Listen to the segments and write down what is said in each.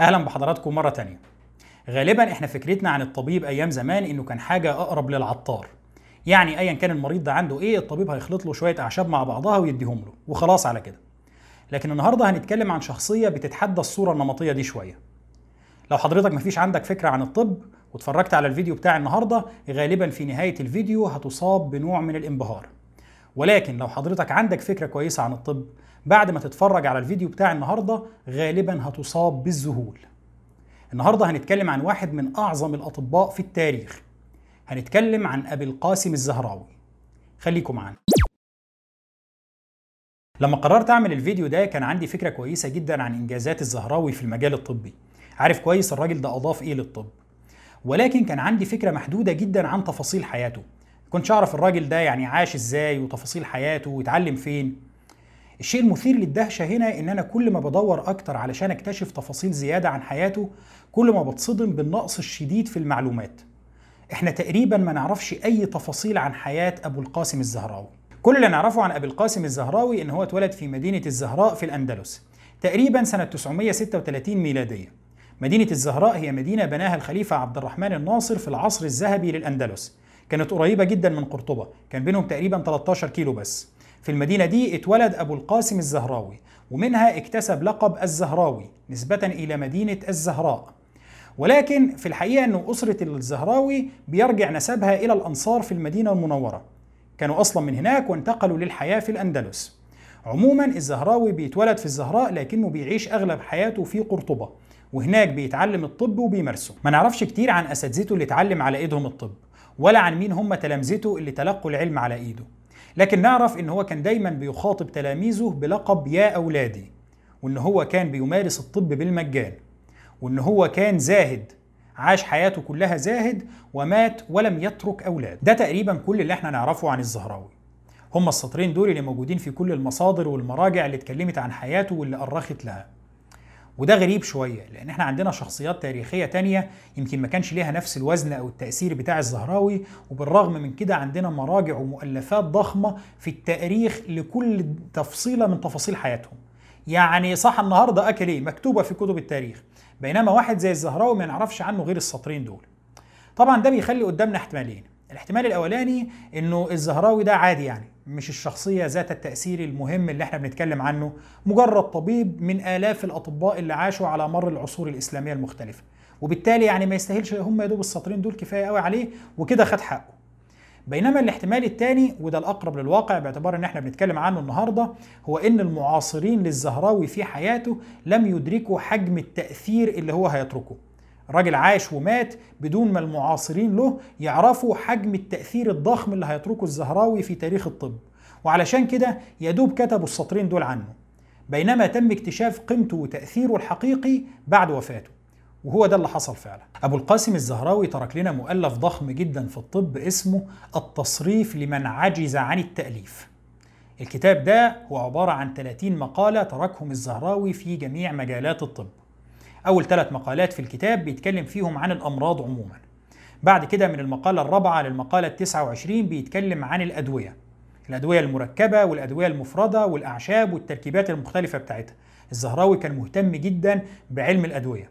أهلا بحضراتكم مرة تانية. غالبا إحنا فكرتنا عن الطبيب أيام زمان إنه كان حاجة أقرب للعطار. يعني ايا كان المريض ده عنده إيه الطبيب هيخلط له شوية أعشاب مع بعضها ويديهم له وخلاص على كده. لكن النهارده هنتكلم عن شخصية بتتحدى الصورة النمطية دي شوية. لو حضرتك مفيش عندك فكرة عن الطب واتفرجت على الفيديو بتاع النهارده غالبا في نهاية الفيديو هتصاب بنوع من الانبهار. ولكن لو حضرتك عندك فكرة كويسة عن الطب بعد ما تتفرج على الفيديو بتاع النهارده غالبا هتصاب بالذهول. النهارده هنتكلم عن واحد من أعظم الأطباء في التاريخ. هنتكلم عن أبي القاسم الزهراوي. خليكم معانا. لما قررت أعمل الفيديو ده كان عندي فكرة كويسة جدا عن إنجازات الزهراوي في المجال الطبي. عارف كويس الراجل ده أضاف إيه للطب. ولكن كان عندي فكرة محدودة جدا عن تفاصيل حياته. كنتش أعرف الراجل ده يعني عاش إزاي وتفاصيل حياته واتعلم فين. الشيء المثير للدهشة هنا إن أنا كل ما بدور أكتر علشان أكتشف تفاصيل زيادة عن حياته كل ما بتصدم بالنقص الشديد في المعلومات. إحنا تقريبا ما نعرفش أي تفاصيل عن حياة أبو القاسم الزهراوي. كل اللي نعرفه عن أبي القاسم الزهراوي إن هو اتولد في مدينة الزهراء في الأندلس تقريبا سنة 936 ميلادية. مدينة الزهراء هي مدينة بناها الخليفة عبد الرحمن الناصر في العصر الذهبي للأندلس. كانت قريبة جدا من قرطبة كان بينهم تقريبا 13 كيلو بس. في المدينة دي اتولد أبو القاسم الزهراوي ومنها اكتسب لقب الزهراوي نسبة إلى مدينة الزهراء. ولكن في الحقيقة أن أسرة الزهراوي بيرجع نسبها إلى الأنصار في المدينة المنورة. كانوا أصلا من هناك وانتقلوا للحياة في الأندلس. عموما الزهراوي بيتولد في الزهراء لكنه بيعيش أغلب حياته في قرطبة وهناك بيتعلم الطب وبيمارسه. ما نعرفش كتير عن أساتذته اللي اتعلم على إيدهم الطب ولا عن مين هم تلامذته اللي تلقوا العلم على إيده. لكن نعرف إن هو كان دايما بيخاطب تلاميذه بلقب يا أولادي وإن هو كان بيمارس الطب بالمجان وإن هو كان زاهد عاش حياته كلها زاهد ومات ولم يترك أولاد. ده تقريبا كل اللي إحنا نعرفه عن الزهراوي. هما السطرين دول اللي موجودين في كل المصادر والمراجع اللي اتكلمت عن حياته واللي أرخت لها. وده غريب شوية لأن إحنا عندنا شخصيات تاريخية تانية يمكن ما كانش ليها نفس الوزن أو التأثير بتاع الزهراوي وبالرغم من كده عندنا مراجع ومؤلفات ضخمة في التاريخ لكل تفصيلة من تفاصيل حياتهم. يعني صح النهاردة أكل إيه مكتوبة في كتب التاريخ بينما واحد زي الزهراوي ما نعرفش عنه غير السطرين دول. طبعا ده بيخلي قدامنا احتمالين. الاحتمال الأولاني إنه الزهراوي ده عادي يعني مش الشخصية ذات التأثير المهم اللي إحنا بنتكلم عنه مجرد طبيب من آلاف الأطباء اللي عاشوا على مر العصور الإسلامية المختلفة. وبالتالي يعني ما يستاهلش هم يا دوب السطرين دول كفاية قوي عليه وكده خد حقه. بينما الاحتمال الثاني وده الأقرب للواقع باعتبار إن إحنا بنتكلم عنه النهارده هو إن المعاصرين للزهراوي في حياته لم يدركوا حجم التأثير اللي هو هيتركه. راجل عاش ومات بدون ما المعاصرين له يعرفوا حجم التأثير الضخم اللي هيتركه الزهراوي في تاريخ الطب. وعلشان كده يدوب كتبوا السطرين دول عنه. بينما تم اكتشاف قيمته وتأثيره الحقيقي بعد وفاته. وهو ده اللي حصل فعلا. أبو القاسم الزهراوي ترك لنا مؤلف ضخم جدا في الطب اسمه التصريف لمن عجز عن التأليف. الكتاب ده هو عبارة عن 30 مقالة تركهم الزهراوي في جميع مجالات الطب. أول ثلاث مقالات في الكتاب بيتكلم فيهم عن الأمراض عموما. بعد كده من المقالة الرابعة للمقالة التسعة وعشرين بيتكلم عن الأدوية الأدوية المركبة والأدوية المفردة والأعشاب والتركيبات المختلفة بتاعتها. الزهراوي كان مهتم جدا بعلم الأدوية.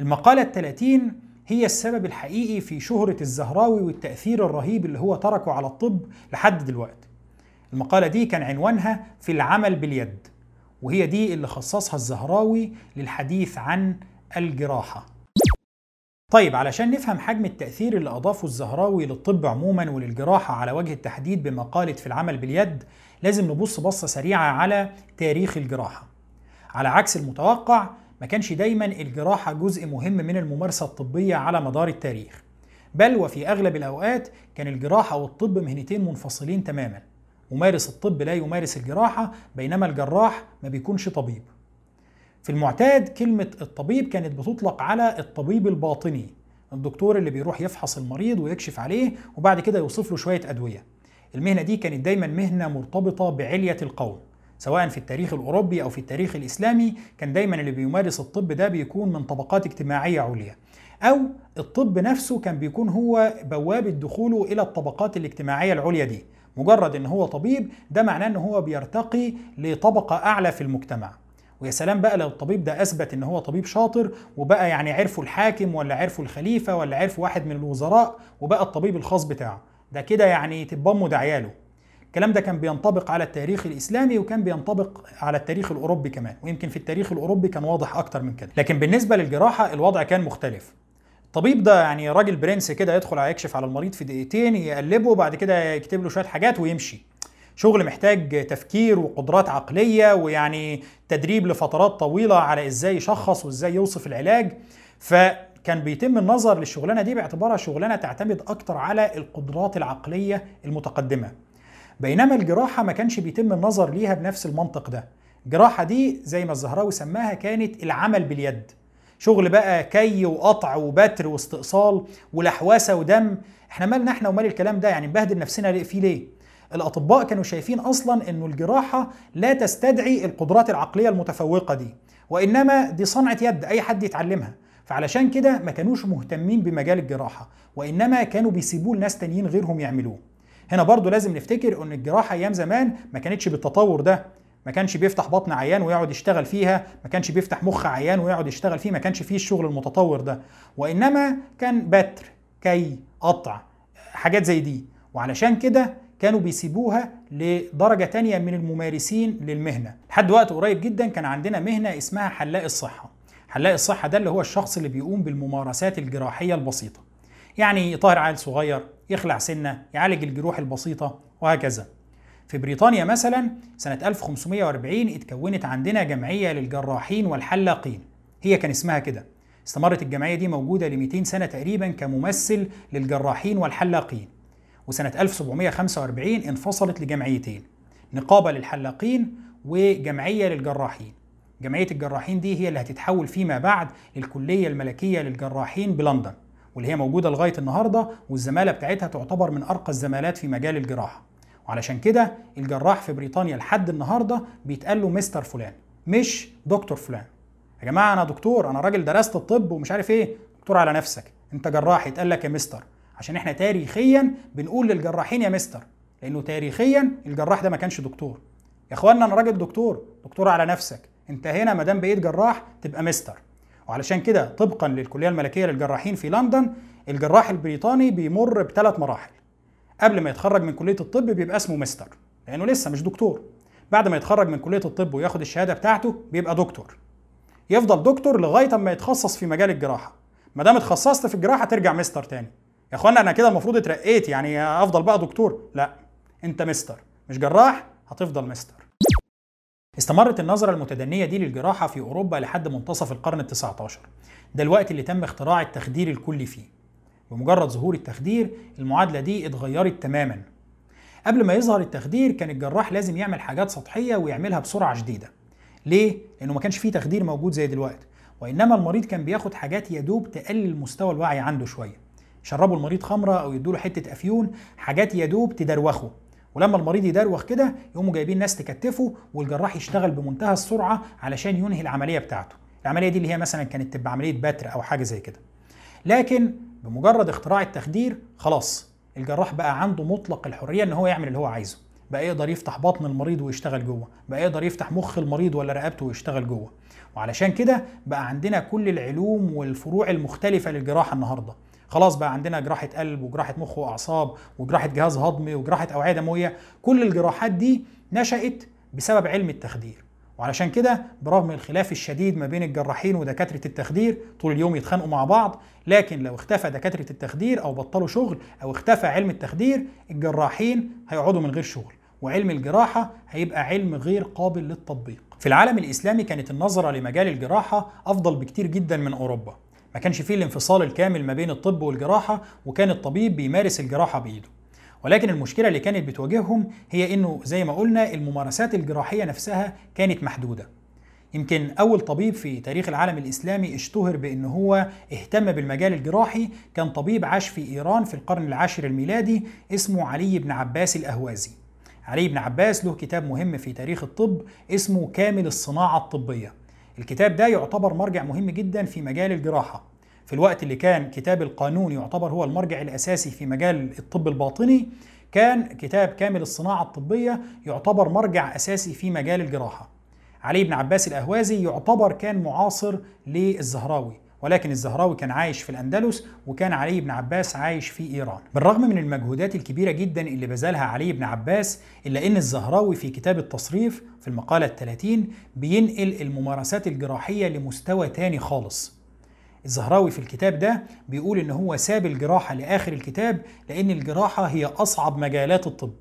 المقالة الثلاثين هي السبب الحقيقي في شهرة الزهراوي والتأثير الرهيب اللي هو تركه على الطب لحد دلوقتي. المقالة دي كان عنوانها في العمل باليد. وهي دي اللي خصصها الزهراوي للحديث عن الجراحة. طيب علشان نفهم حجم التأثير اللي أضافه الزهراوي للطب عموما وللجراحة على وجه التحديد بمقالة في العمل باليد لازم نبص بصة سريعة على تاريخ الجراحة. على عكس المتوقع ما كانش دايما الجراحة جزء مهم من الممارسة الطبية على مدار التاريخ. بل وفي أغلب الأوقات كان الجراحة والطب مهنتين منفصلين تماما. ممارس الطب لا يمارس الجراحة بينما الجراح ما بيكونش طبيب. في المعتاد كلمة الطبيب كانت بتطلق على الطبيب الباطني الدكتور اللي بيروح يفحص المريض ويكشف عليه وبعد كده يوصف له شوية أدوية. المهنة دي كانت دايما مهنة مرتبطة بعلية القوم سواء في التاريخ الأوروبي أو في التاريخ الإسلامي كان دايما اللي بيمارس الطب ده بيكون من طبقات اجتماعية عليا. أو الطب نفسه كان بيكون هو بوابة دخوله إلى الطبقات الاجتماعية العليا دي. مجرد إن هو طبيب ده معناه إن هو بيرتقي لطبقة أعلى في المجتمع. ويا سلام بقى لو الطبيب ده أثبت إن هو طبيب شاطر وبقى يعني عرفوا الحاكم ولا عرفوا الخليفة ولا عرفوا واحد من الوزراء وبقى الطبيب الخاص بتاعه. ده كده يعني امه دعياله الكلام ده كان بينطبق على التاريخ الإسلامي وكان بينطبق على التاريخ الأوروبي كمان. ويمكن في التاريخ الأوروبي كان واضح أكتر من كده. لكن بالنسبة للجراحة الوضع كان مختلف. الطبيب ده يعني راجل برنس كده يدخل يكشف على المريض في دقيقتين يقلبه وبعد كده يكتب له شوية حاجات ويمشي. شغل محتاج تفكير وقدرات عقلية ويعني تدريب لفترات طويلة على إزاي يشخص وإزاي يوصف العلاج. فكان بيتم النظر للشغلانة دي باعتبارها شغلانة تعتمد أكتر على القدرات العقلية المتقدمة. بينما الجراحة ما كانش بيتم النظر ليها بنفس المنطق ده. الجراحه دي زي ما الزهراوي سماها كانت العمل باليد. شغل بقى كي وقطع وبتر واستئصال ولحواسة ودم إحنا مالنا إحنا ومال الكلام ده؟ يعني نبهدل نفسنا فيه ليه؟ الأطباء كانوا شايفين أصلا إنه الجراحة لا تستدعي القدرات العقلية المتفوقة دي وإنما دي صنعة يد أي حد يتعلمها. فعلشان كده ما كانوش مهتمين بمجال الجراحة وإنما كانوا بيسيبوه لناس تانيين غيرهم يعملوه. هنا برضو لازم نفتكر إن الجراحة أيام زمان ما كانتش بالتطور ده. ما كانش بيفتح بطن عيان ويقعد يشتغل فيها ما كانش بيفتح مخ عيان ويقعد يشتغل فيه ما كانش فيه الشغل المتطور ده. وإنما كان بتر كي قطع حاجات زي دي. وعلشان كده كانوا بيسيبوها لدرجة تانية من الممارسين للمهنة. لحد وقت قريب جدا كان عندنا مهنة اسمها حلاق الصحة. حلاق الصحة ده اللي هو الشخص اللي بيقوم بالممارسات الجراحية البسيطة. يعني يطهر عيل صغير يخلع سنة يعالج الجروح البسيطة وهكذا. في بريطانيا مثلا سنة 1540 اتكونت عندنا جمعية للجراحين والحلاقين. هي كان اسمها كده. استمرت الجمعية دي موجودة ل 200 سنة تقريبا كممثل للجراحين والحلاقين. وسنة 1745 انفصلت لجمعيتين نقابة للحلاقين وجمعية للجراحين. جمعية الجراحين دي هي اللي هتتحول فيما بعد للكلية الملكية للجراحين بلندن واللي هي موجودة لغاية النهاردة والزمالة بتاعتها تعتبر من أرقى الزمالات في مجال الجراحة. وعلشان كده الجراح في بريطانيا لحد النهارده بيتقال له مستر فلان مش دكتور فلان. يا جماعة أنا دكتور أنا راجل درست الطب ومش عارف إيه. دكتور على نفسك. أنت جراح يتقال لك يا مستر. عشان إحنا تاريخيا بنقول للجراحين يا مستر لأنه تاريخيا الجراح ده ما كانش دكتور. يا اخوانا أنا راجل دكتور. دكتور على نفسك. أنت هنا ما دام بقيت جراح تبقى مستر. وعلشان كده طبقا للكلية الملكية للجراحين في لندن الجراح البريطاني بيمر بثلاث مراحل. قبل ما يتخرج من كلية الطب بيبقى اسمه مستر لأنه لسه مش دكتور. بعد ما يتخرج من كلية الطب وياخد الشهادة بتاعته بيبقى دكتور. يفضل دكتور لغاية أما يتخصص في مجال الجراحة. ما دام اتخصصت في الجراحة ترجع مستر تاني. يا إخوانا أنا كده المفروض اترقيت يعني أفضل بقى دكتور؟ لا. أنت مستر. مش جراح هتفضل مستر. استمرت النظرة المتدنية دي للجراحة في أوروبا لحد منتصف القرن التسعة عشر ده الوقت اللي تم اختراع التخدير الكلي فيه. بمجرد ظهور التخدير المعادلة دي اتغيرت تماما. قبل ما يظهر التخدير كان الجراح لازم يعمل حاجات سطحية ويعملها بسرعة شديدة. ليه؟ لأنه ما كانش فيه تخدير موجود زي دلوقتي. وإنما المريض كان بياخد حاجات يدوب تقلل مستوى الوعي عنده شوية. يشربوا المريض خمرة أو يدوا له حتة أفيون حاجات يدوب تدروخه. ولما المريض يدروخ كده يقوموا جايبين ناس تكتفه والجراح يشتغل بمنتهى السرعة علشان ينهي العملية بتاعته. العملية دي اللي هي مثلا كانت تبقى عملية بتر أو حاجة زي كده. لكن بمجرد اختراع التخدير خلاص الجراح بقى عنده مطلق الحرية إن هو يعمل اللي هو عايزه. بقى يقدر يفتح بطن المريض ويشتغل جوه بقى يقدر يفتح مخ المريض ولا رقبته ويشتغل جوه. وعلشان كده بقى عندنا كل العلوم والفروع المختلفة للجراحة النهارده. خلاص بقى عندنا جراحة قلب وجراحة مخ وأعصاب وجراحة جهاز هضمي وجراحة أوعية دموية. كل الجراحات دي نشأت بسبب علم التخدير. وعلشان كده برغم الخلاف الشديد ما بين الجراحين ودكاترة التخدير طول اليوم يتخانقوا مع بعض لكن لو اختفى دكاترة التخدير أو بطلوا شغل أو اختفى علم التخدير الجراحين هيقعدوا من غير شغل وعلم الجراحة هيبقى علم غير قابل للتطبيق. في العالم الإسلامي كانت النظرة لمجال الجراحة أفضل بكتير جدا من أوروبا. ما كانش فيه الانفصال الكامل ما بين الطب والجراحة وكان الطبيب بيمارس الجراحة بإيده. ولكن المشكلة اللي كانت بتواجههم هي إنه زي ما قلنا الممارسات الجراحية نفسها كانت محدودة. يمكن أول طبيب في تاريخ العالم الإسلامي اشتهر بإن هو اهتم بالمجال الجراحي كان طبيب عاش في إيران في القرن العاشر الميلادي اسمه علي بن عباس الأهوازي. علي بن عباس له كتاب مهم في تاريخ الطب اسمه كامل الصناعة الطبية. الكتاب ده يعتبر مرجع مهم جدا في مجال الجراحة. في الوقت اللي كان كتاب القانون يعتبر هو المرجع الأساسي في مجال الطب الباطني كان كتاب كامل الصناعة الطبية يعتبر مرجع أساسي في مجال الجراحة. علي بن عباس الأهوازي يعتبر كان معاصر للزهراوي ولكن الزهراوي كان عايش في الأندلس وكان علي بن عباس عايش في إيران. بالرغم من المجهودات الكبيرة جدا اللي بذلها علي بن عباس إلا أن الزهراوي في كتاب التصريف في المقالة الثلاثين بينقل الممارسات الجراحية لمستوى تاني خالص. الزهراوي في الكتاب ده بيقول إن هو ساب الجراحة لآخر الكتاب لأن الجراحة هي أصعب مجالات الطب.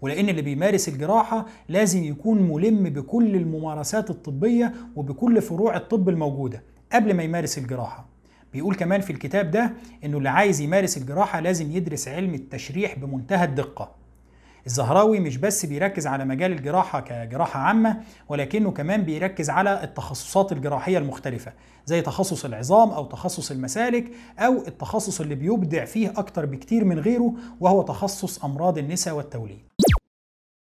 ولأن اللي بيمارس الجراحة لازم يكون ملم بكل الممارسات الطبية وبكل فروع الطب الموجودة قبل ما يمارس الجراحة. بيقول كمان في الكتاب ده إنه اللي عايز يمارس الجراحة لازم يدرس علم التشريح بمنتهى الدقة. الزهراوي مش بس بيركز على مجال الجراحة كجراحة عامة ولكنه كمان بيركز على التخصصات الجراحية المختلفة زي تخصص العظام أو تخصص المسالك أو التخصص اللي بيبدع فيه أكتر بكتير من غيره وهو تخصص أمراض النساء والتوليد.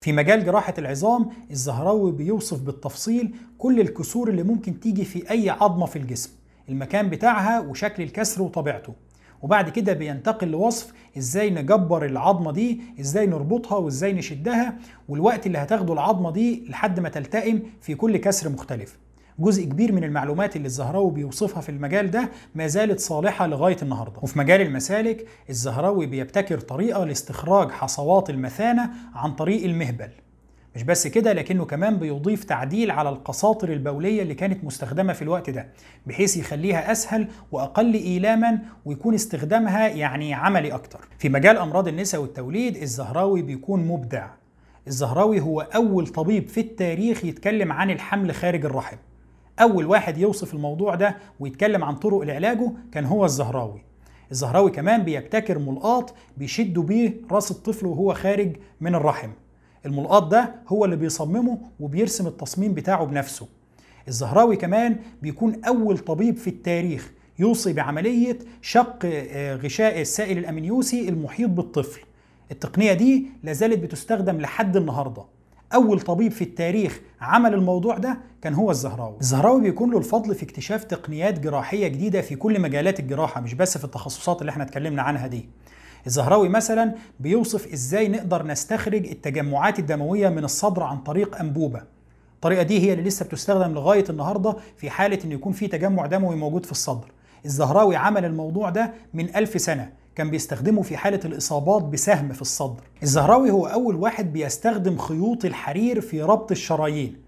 في مجال جراحة العظام الزهراوي بيوصف بالتفصيل كل الكسور اللي ممكن تيجي في أي عظمة في الجسم المكان بتاعها وشكل الكسر وطبيعته. وبعد كده بينتقل لوصف إزاي نجبر العظمة دي إزاي نربطها وازاي نشدها والوقت اللي هتاخده العظمة دي لحد ما تلتئم في كل كسر مختلف. جزء كبير من المعلومات اللي الزهراوي بيوصفها في المجال ده ما زالت صالحة لغاية النهاردة. وفي مجال المسالك الزهراوي بيبتكر طريقة لاستخراج حصوات المثانة عن طريق المهبل. مش بس كده لكنه كمان بيضيف تعديل على القساطر البولية اللي كانت مستخدمة في الوقت ده بحيث يخليها أسهل وأقل إيلاما ويكون استخدامها يعني عملي أكتر. في مجال أمراض النساء والتوليد الزهراوي بيكون مبدع. الزهراوي هو أول طبيب في التاريخ يتكلم عن الحمل خارج الرحم. أول واحد يوصف الموضوع ده ويتكلم عن طرق لعلاجه كان هو الزهراوي. الزهراوي كمان بيبتكر ملقاط بيشدوا بيه رأس الطفل وهو خارج من الرحم. الملقاط ده هو اللي بيصممه وبيرسم التصميم بتاعه بنفسه. الزهراوي كمان بيكون أول طبيب في التاريخ يوصي بعملية شق غشاء السائل الأمنيوسي المحيط بالطفل. التقنية دي لازالت بتستخدم لحد النهارده. أول طبيب في التاريخ عمل الموضوع ده كان هو الزهراوي. الزهراوي بيكون له الفضل في اكتشاف تقنيات جراحية جديدة في كل مجالات الجراحة مش بس في التخصصات اللي إحنا اتكلمنا عنها دي. الزهراوي مثلا بيوصف إزاي نقدر نستخرج التجمعات الدموية من الصدر عن طريق أنبوبة. الطريقة دي هي اللي لسه بتستخدم لغاية النهاردة في حالة إن يكون في تجمع دموي موجود في الصدر. الزهراوي عمل الموضوع ده من ألف سنة. كان بيستخدمه في حالة الإصابات بسهم في الصدر. الزهراوي هو أول واحد بيستخدم خيوط الحرير في ربط الشرايين.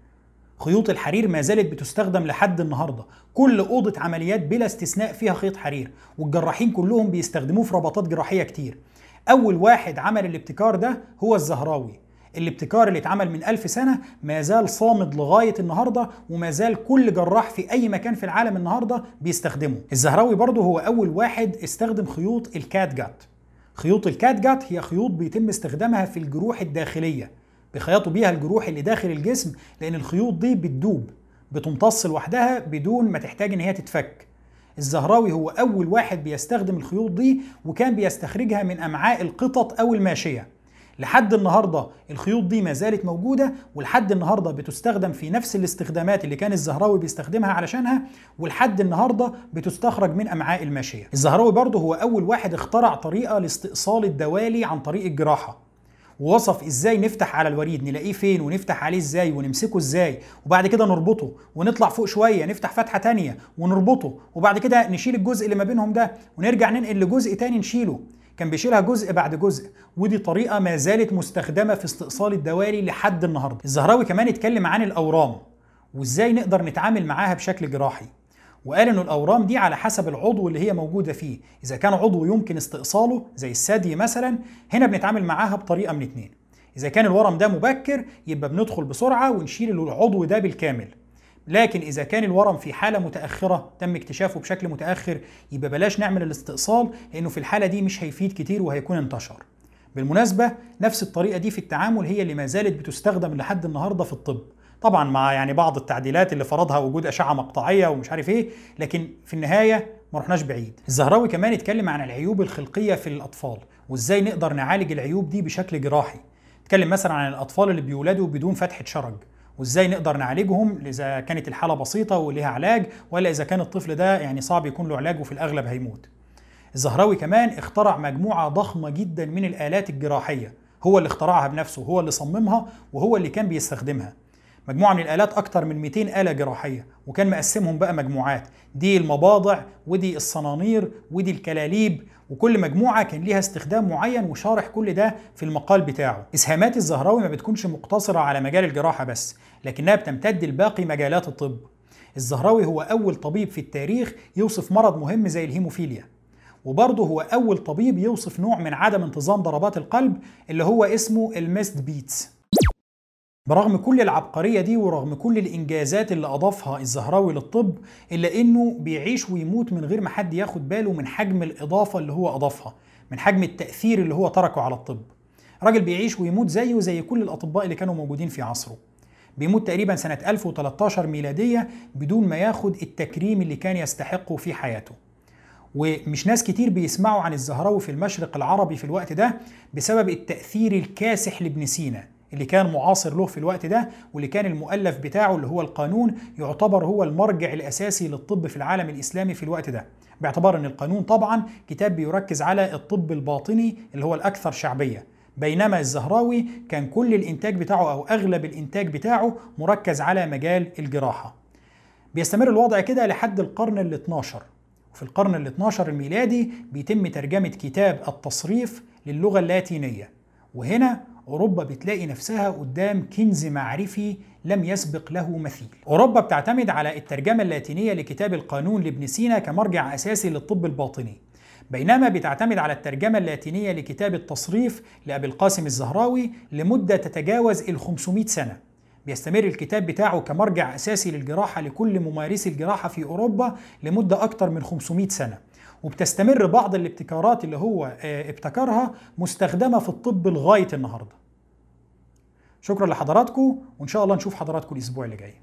خيوط الحرير ما زالت بتستخدم لحد النهاردة. كل أوضة عمليات بلا استثناء فيها خيط حرير والجراحين كلهم بيستخدموه في ربطات جراحية كتير. أول واحد عمل الابتكار ده هو الزهراوي. الابتكار اللي اتعمل من ألف سنة ما زال صامد لغاية النهاردة وما زال كل جراح في أي مكان في العالم النهاردة بيستخدمه. الزهراوي برضه هو أول واحد استخدم خيوط الكات جات. خيوط الكات جات هي خيوط بيتم استخدامها في الجروح الداخلية. بيخيطوا بيها الجروح اللي داخل الجسم لأن الخيوط دي بتدوب بتمتص لوحدها بدون ما تحتاج إن هي تتفك الزهراوي هو أول واحد بيستخدم الخيوط دي وكان بيستخرجها من أمعاء القطط أو الماشية لحد النهارده الخيوط دي ما زالت موجودة ولحد النهارده بتستخدم في نفس الاستخدامات اللي كان الزهراوي بيستخدمها علشانها ولحد النهارده بتستخرج من أمعاء الماشية. الزهراوي برضه هو أول واحد اخترع طريقة لاستئصال الدوالي عن طريق الجراحة. ووصف إزاي نفتح على الوريد نلاقيه فين ونفتح عليه إزاي ونمسكه إزاي وبعد كده نربطه ونطلع فوق شوية نفتح فتحة تانية ونربطه وبعد كده نشيل الجزء اللي ما بينهم ده ونرجع ننقل لجزء تاني نشيله. كان بيشيلها جزء بعد جزء. ودي طريقة ما زالت مستخدمة في استئصال الدوالي لحد النهارده. الزهراوي كمان اتكلم عن الأورام وإزاي نقدر نتعامل معاها بشكل جراحي. وقال انه الأورام دي على حسب العضو اللي هي موجودة فيه. إذا كان عضو يمكن استئصاله زي الثدي مثلا هنا بنتعامل معاها بطريقة من اتنين. إذا كان الورم ده مبكر يبقى بندخل بسرعة ونشيل العضو ده بالكامل. لكن إذا كان الورم في حالة متأخرة تم اكتشافه بشكل متأخر يبقى بلاش نعمل الاستئصال لأنه في الحالة دي مش هيفيد كتير وهيكون انتشر. بالمناسبة نفس الطريقة دي في التعامل هي اللي ما زالت بتستخدم لحد النهارده في الطب. طبعا مع يعني بعض التعديلات اللي فرضها وجود أشعة مقطعية ومش عارف إيه لكن في النهاية ما رحناش بعيد. الزهراوي كمان اتكلم عن العيوب الخلقية في الأطفال وإزاي نقدر نعالج العيوب دي بشكل جراحي. اتكلم مثلا عن الأطفال اللي بيولدوا بدون فتحه شرج وإزاي نقدر نعالجهم اذا كانت الحالة بسيطة وليها علاج ولا إذا كان الطفل ده يعني صعب يكون له علاج وفي الأغلب هيموت. الزهراوي كمان اخترع مجموعة ضخمة جدا من الآلات الجراحية هو اللي اخترعها بنفسه هو اللي صممها وهو اللي كان بيستخدمها. مجموعة من الآلات أكتر من 200 آلة جراحية وكان مقسمهم بقى مجموعات. دي المباضع ودي الصنانير ودي الكلاليب وكل مجموعة كان ليها استخدام معين وشارح كل ده في المقال بتاعه. إسهامات الزهراوي ما بتكونش مقتصرة على مجال الجراحة بس لكنها بتمتد لباقي مجالات الطب. الزهراوي هو أول طبيب في التاريخ يوصف مرض مهم زي الهيموفيليا وبرضه هو أول طبيب يوصف نوع من عدم انتظام ضربات القلب اللي هو اسمه ال missed beats. برغم كل العبقرية دي ورغم كل الإنجازات اللي أضافها الزهراوي للطب إلا إنه بيعيش ويموت من غير ما حد ياخد باله من حجم الإضافة اللي هو أضافها من حجم التأثير اللي هو تركه على الطب. راجل بيعيش ويموت زيه زي كل الأطباء اللي كانوا موجودين في عصره. بيموت تقريبا سنة 1013 ميلادية بدون ما ياخد التكريم اللي كان يستحقه في حياته. ومش ناس كتير بيسمعوا عن الزهراوي في المشرق العربي في الوقت ده بسبب التأثير الكاسح لابن سينا. اللي كان معاصر له في الوقت ده واللي كان المؤلف بتاعه اللي هو القانون يعتبر هو المرجع الأساسي للطب في العالم الإسلامي في الوقت ده. باعتبار أن القانون طبعا كتاب بيركز على الطب الباطني اللي هو الأكثر شعبية. بينما الزهراوي كان كل الإنتاج بتاعه أو أغلب الإنتاج بتاعه مركز على مجال الجراحة. بيستمر الوضع كده لحد القرن ال 12 وفي القرن ال 12 الميلادي بيتم ترجمة كتاب التصريف للغة اللاتينية. وهنا أوروبا بتلاقي نفسها قدام كنز معرفي لم يسبق له مثيل. أوروبا بتعتمد على الترجمة اللاتينية لكتاب القانون لابن سينا كمرجع أساسي للطب الباطني. بينما بتعتمد على الترجمة اللاتينية لكتاب التصريف لأبي القاسم الزهراوي لمدة تتجاوز ال 500 سنة. بيستمر الكتاب بتاعه كمرجع أساسي للجراحة لكل ممارسي الجراحة في أوروبا لمدة أكثر من 500 سنة. وبتستمر بعض الابتكارات اللي هو ابتكرها مستخدمة في الطب لغاية النهاردة. شكرا لحضراتكم وإن شاء الله نشوف حضراتكم الأسبوع اللي جاي.